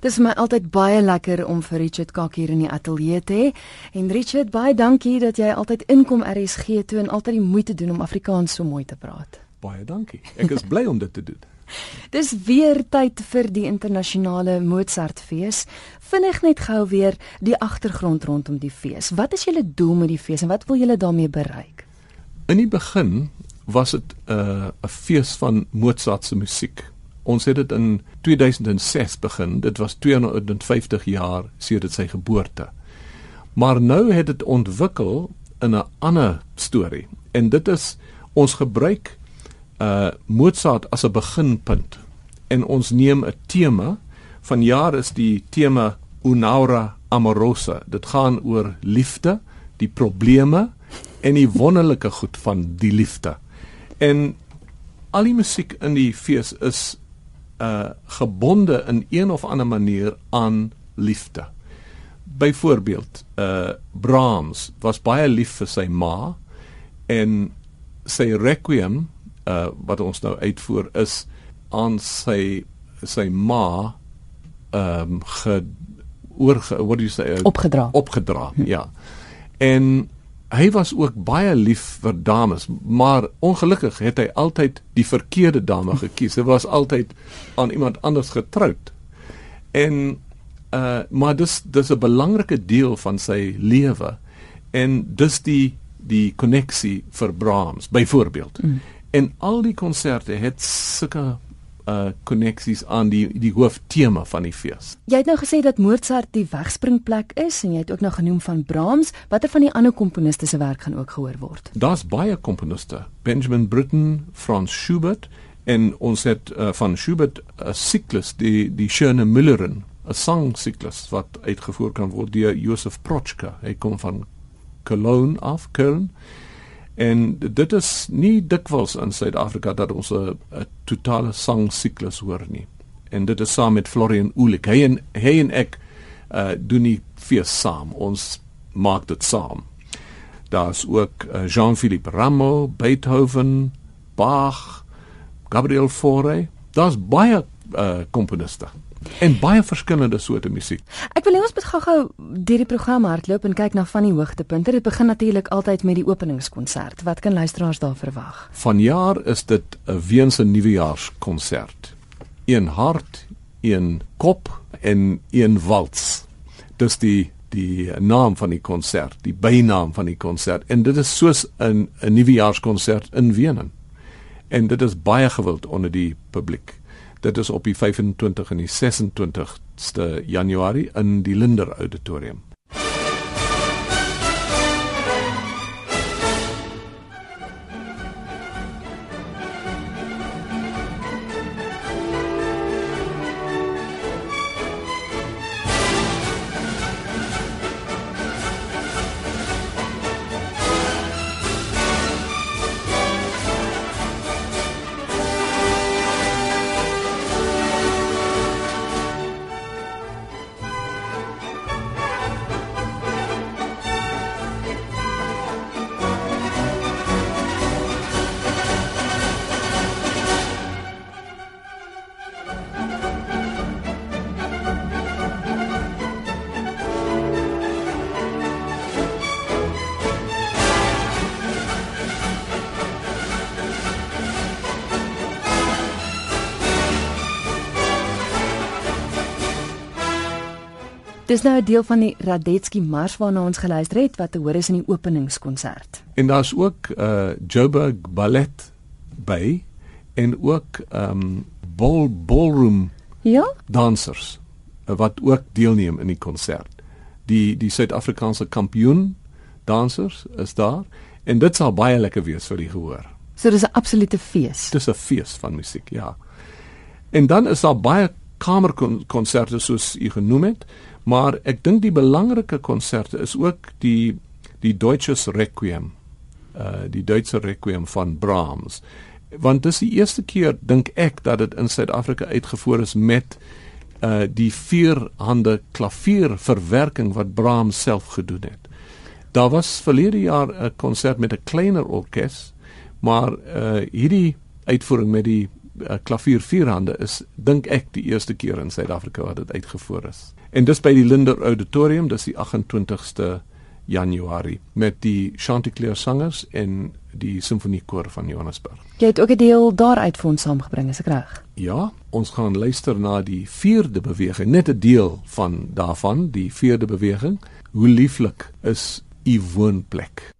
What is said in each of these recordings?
Dis vir my altyd baie lekker om vir Richard Kak hier in die ateljee te hê. En Richard, baie dankie dat jy altyd inkom RSG toe en altyd die moeite doen om Afrikaans so mooi te praat. Baie dankie. Ek is bly om dit te doen. Dis weer tyd vir die internasionale Mozartfees. Vinnig net gou weer die agtergrond rondom die fees. Wat is julle doel met die fees en wat wil julle daarmee bereik? In die begin was dit 'n uh, 'n fees van Mozart se musiek. Ons het dit in 2006 begin. Dit was 250 jaar sedert sy geboorte. Maar nou het dit ontwikkel in 'n ander storie. En dit is ons gebruik uh Mozart as 'n beginpunt. En ons neem 'n tema. Vanjaar is die tema Unaura Amorosa. Dit gaan oor liefde, die probleme en die wonderlike goed van die liefde. En al die musiek in die fees is uh gebonde in een of ander manier aan liefde. Byvoorbeeld, uh Brahms was baie lief vir sy ma en sy requiem uh wat ons nou uitvoer is aan sy sy ma ehm um, ge oor what do you say uh, opgedra opgedra hm. ja en hy was ook baie lief vir dames, maar ongelukkig het hy altyd die verkeerde dame gekies. Hy was altyd aan iemand anders getroud. En uh maar dis dis 'n belangrike deel van sy lewe en dis die die koneksie vir Brahms byvoorbeeld. Mm. En al die konserte het sulke uh koneksies aan die die hooftema van die fees. Jy het nou gesê dat Mozart die wegspringplek is en jy het ook nou genoem van Brahms, watter van die ander komponiste se werk gaan ook gehoor word? Daar's baie komponiste, Benjamin Britten, Franz Schubert en ons het uh, van Schubert 'n siklus die die Schöne Müllerin, 'n sangsiklus wat uitgevoer kan word deur Josef Prochka. Hy kom van Cologne af, Köln. En dit is nie dikwels in Suid-Afrika dat ons 'n totale sangsiklus hoor nie. En dit is saam met Florian Ulik. Hy en hy en ek uh doen nie fees saam. Ons maak dit saam. Daar's ook uh, Jean-Philippe Rameau, Beethoven, Bach, Gabriel Fauré. Daar's baie uh komponiste en baie verskillende soorte musiek. Ek wil hê ons moet gou-gou deur die program hardloop en kyk na van die hoogtepunte. Dit begin natuurlik altyd met die openingskonsert. Wat kan luisteraars daar verwag? Vanjaar is dit 'n Weense nuwejaarskonsert. Een hart, een kop en een wals. Dis die die naam van die konsert, die bynaam van die konsert en dit is soos 'n 'n nuwejaarskonsert in Wenen. En dit is baie gewild onder die publiek. Dit is op die 25 en die 26ste Januarie in die Linder Auditorium. Dis nou 'n deel van die Radetzky Mars waarna ons geluister het wat te hoor is in die openingskonsert. En daar's ook uh Joburg Ballet by en ook um ball ballroom ja dansers uh, wat ook deelneem in die konsert. Die die Suid-Afrikaanse kampioen dansers is daar en dit sal baie lekker wees vir die gehoor. So dis 'n absolute fees. Dis 'n fees van musiek, ja. En dan is daar baie kamerkonserte soos u genoem het. Maar ek dink die belangrike konserte is ook die die Deutsches Requiem. Uh die Duitse Requiem van Brahms. Want dis die eerste keer dink ek dat dit in Suid-Afrika uitgevoer is met uh die vierhande klavierverwerking wat Brahms self gedoen het. Daar was verlede jaar 'n konsert met 'n kleiner orkes, maar uh hierdie uitvoering met die uh, klavier vierhande is dink ek die eerste keer in Suid-Afrika wat dit uitgevoer is. En dis by die Linder Auditorium, dis die 28ste Januarie met die Chanticleer sangers en die simfoniekoor van Johannesburg. Jy het ook 'n deel daaruit vir ons saamgebring, is ek reg? Ja, ons gaan luister na die vierde beweging, net 'n deel van daarvan, die vierde beweging. Hoe lieflik is u woonplek.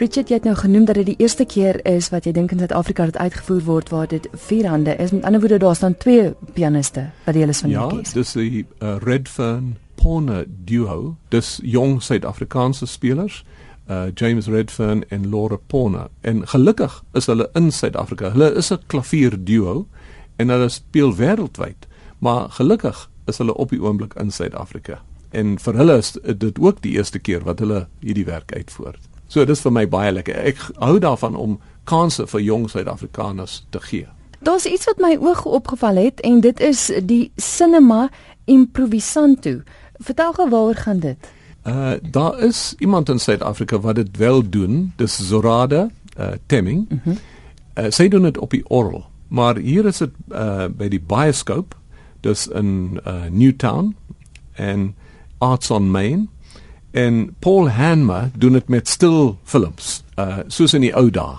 Richard, jy het nou genoem dat dit die eerste keer is wat jy dink in Suid-Afrika dit uitgevoer word waar dit vier hande is. Met ander woorde, daar staan twee pianiste wat deel is van ja, die orkes. Ja, dis die uh, Redfern Porner duo. Dis jong Suid-Afrikaanse spelers, uh, James Redfern en Laura Porner. En gelukkig is hulle in Suid-Afrika. Hulle is 'n klavier duo en hulle speel wêreldwyd. Maar gelukkig is hulle op die oomblik in Suid-Afrika. En vir hulle is dit ook die eerste keer wat hulle hierdie werk uitvoer. So dis vir my baie lekker. Ek hou daarvan om kansse vir jong Suid-Afrikaners te gee. Daar's iets wat my oog opgeval het en dit is die Cinema Improvisanto. Vertel gou waaroor gaan dit? Uh daar is iemand in Suid-Afrika wat dit wel doen. Dis Zorada uh Temming. Mm -hmm. uh, sy doen dit op die orgel. Maar hier is dit uh by die Bioscope. Dis in uh Newtown en Arts on Main en Paul Hanmer doen dit met stil films uh soos in die ou dae.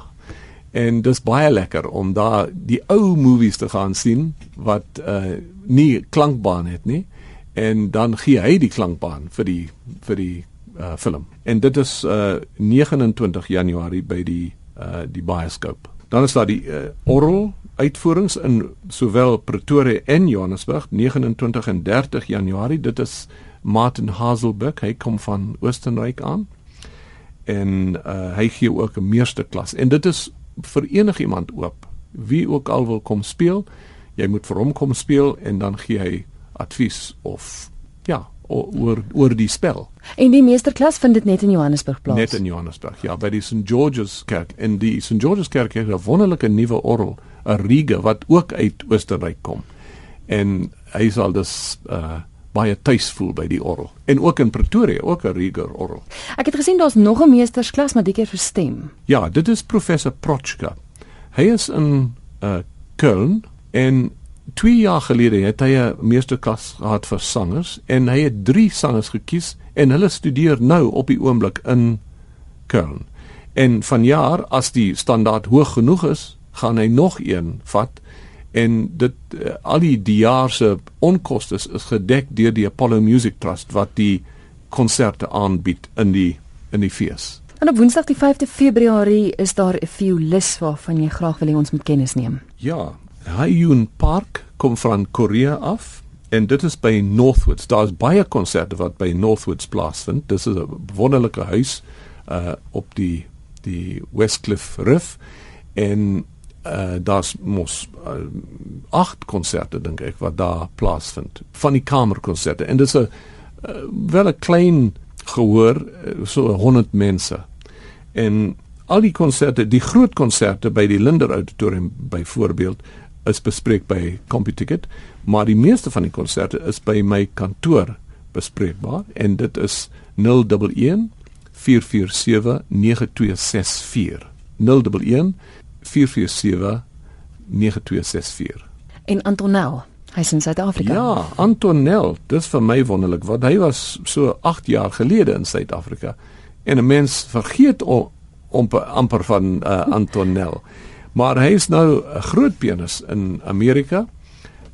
En dis baie lekker om daar die ou movies te gaan sien wat uh nie klankbaan het nie en dan gee hy die klankbaan vir die vir die uh film. En dit is uh 29 Januarie by die uh die bioscope dan is daar die uh, orgel uitvoerings in sowel Pretoria en Johannesburg 29 en 30 Januarie dit is Martin Hazelberg, hy kom van Oostenryk aan. En uh, hy gee ook 'n meesterklas en dit is vir enigiemand oop. Wie ook al wil kom speel, jy moet vir hom kom speel en dan gee hy advies of ja, oor oor die spel. En die meesterklas vind dit net in Johannesburg plaas. Net in Johannesburg. Ja, by die St George's Kerk. En die St George's Kerk het 'n wonderlike nuwe orgel, 'n Riga wat ook uit Oostenryk kom. En hy sal dus uh baie tuis voel by die orgel. En ook in Pretoria, ook 'n Rieger orgel. Ek het gesien daar's nog 'n meestersklas maar dit keer vir stem. Ja, dit is professor Prochka. Hy is in uh Köln en 2 jaar gelede het hy 'n meesterklas gehad vir sangers en hy het 3 sangers gekies en hulle studeer nou op die oomblik in Köln. En vanjaar as die standaard hoog genoeg is, gaan hy nog een vat en dit uh, al die die jaar se onkoste is gedek deur die Apollo Music Trust wat die konserte aanbied in die in die fees. En op Woensdag die 5de Februarie is daar 'n violis waarvan jy graag wil hê ons moet kennis neem. Ja, Hyun Park kom van Korea af en dit is by Northwoods. Daar's baie konserte wat by Northwoods plaasvind. Dis 'n wonderlike huis uh op die die Westcliff Reef en uh daar's mos uh, agt konserte dink ek wat daar plaasvind van die kamerkonserte. En dis 'n uh, wel 'n klein gehoor so 100 mense. En al die konserte die groot konserte by die Linder Auditorium byvoorbeeld is bespreek by CompuTicket maar die meeste van die konserte is by my kantoor bespreekbaar. En dit is 011 447 9264 011 447 9264. En Antonel, Hy's in Suid-Afrika. Ja, Antonel, dis vir my wonderlik want hy was so 8 jaar gelede in Suid-Afrika. En 'n mens vergeet om om amper van uh, Antonel. Maar hy is nou 'n groot pianis in Amerika.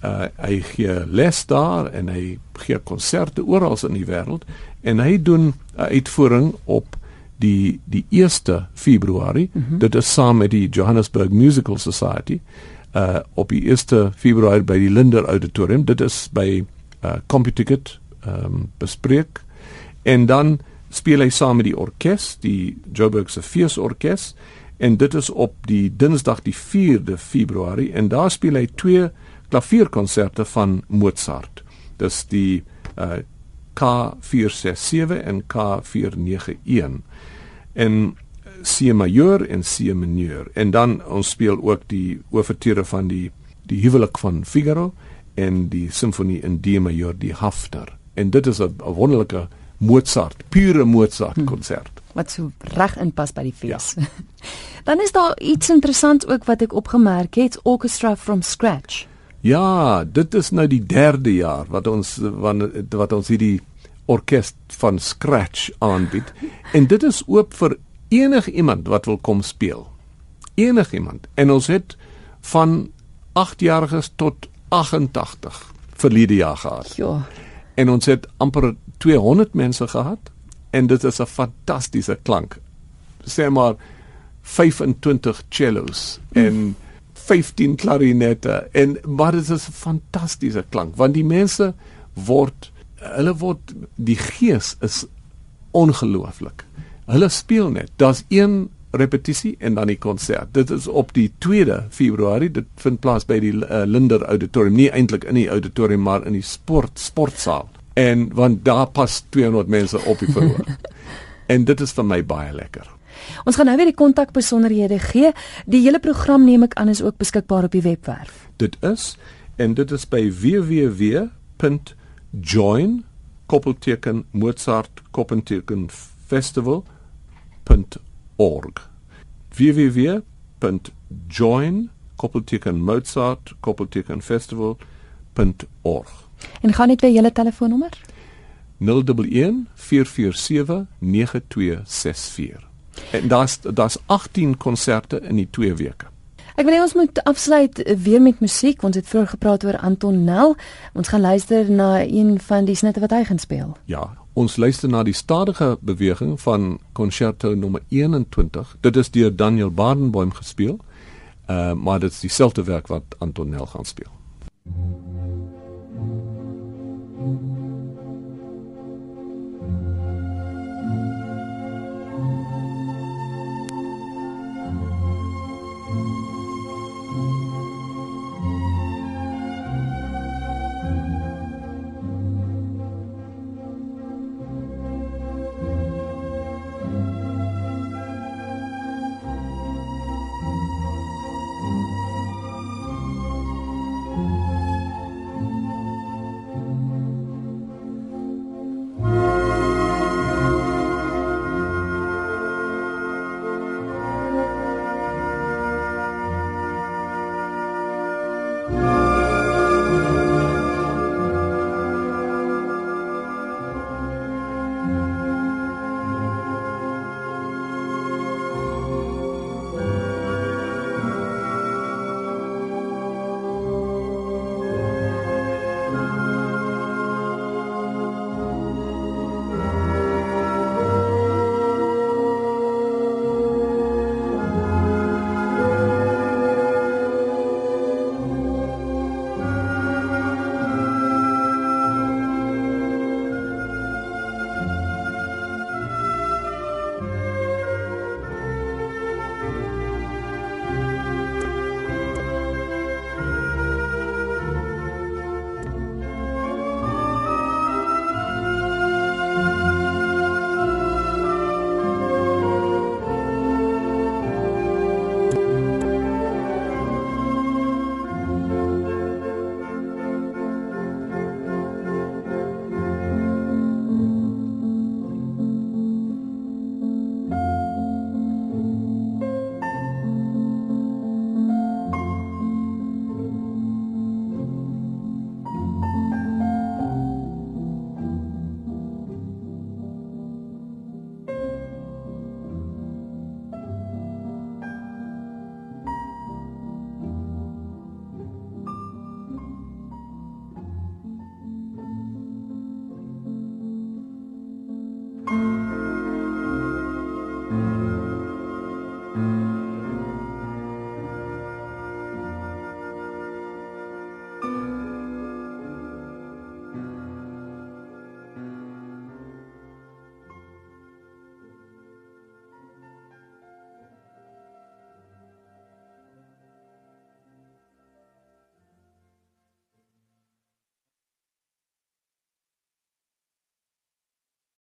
Uh, hy gee les daar en hy gee konserte oral in die wêreld en hy doen 'n uitvoering op die die 1 Februarie. Mm -hmm. Dit is saam met die Johannesburg Musical Society uh op die 1 Februarie by die Linder Auditorium. Dit is by uh CompuTicket ehm um, bespreek. En dan speel hy saam met die orkes, die Joburg se Feesorkes en dit is op die Dinsdag die 4de Februarie en daar speel hy twee klavierkonserte van Mozart. Dis die uh K467 en K491 en C majeur en C mineur en dan ons speel ook die oorture van die die huwelik van Figaro en die simfonie in D majeur die Hafner en dit is 'n wonderlike Mozart pure Mozart konsert hm, wat so reg inpas by die fees. Ja. dan is daar iets interessant ook wat ek opgemerk het orchestra from scratch. Ja, dit is nou die derde jaar wat ons wat, wat ons hierdie orkes van scratch aanbied en dit is oop vir enigiemand wat wil kom speel. Enigiemand. En ons het van 8-jariges tot 88 verlede jaar gehad. Ja. En ons het amper 200 mense gehad en dit is 'n fantastiese klank. Sê maar 25 cellos en 15 klarinette en maar dit is 'n fantastiese klank want die mense word hulle word die gees is ongelooflik. Hulle speel net. Daar's een repetisie en dan die konsert. Dit is op die 2de Februarie. Dit vind plaas by die uh, Linder Auditorium, nie eintlik in die auditorium maar in die sport sportsaal. En want daar pas 200 mense op die verhoor. en dit is vir my baie lekker. Ons gaan nou weer die kontak besonderhede gee. Die hele program neem ek aan is ook beskikbaar op die webwerf. Dit is en dit is by www.join koppelteken Mozart koppelteken festival.org www.join koppelteken Mozart koppelteken festival.org En gaan net weer julle telefoonnommer 011 447 9264 En daar's daar's 18 konserte in die 2 weke. Ek wil hê ons moet afsluit weer met musiek. Ons het vroeër gepraat oor Anton Nel. Ons gaan luister na een van die snitte wat hy gaan speel. Ja, ons luister na die stadige beweging van Concerto nommer 21. Dit is deur Daniel Barenboim gespeel. Uh maar dit is dieselfde werk wat Anton Nel gaan speel.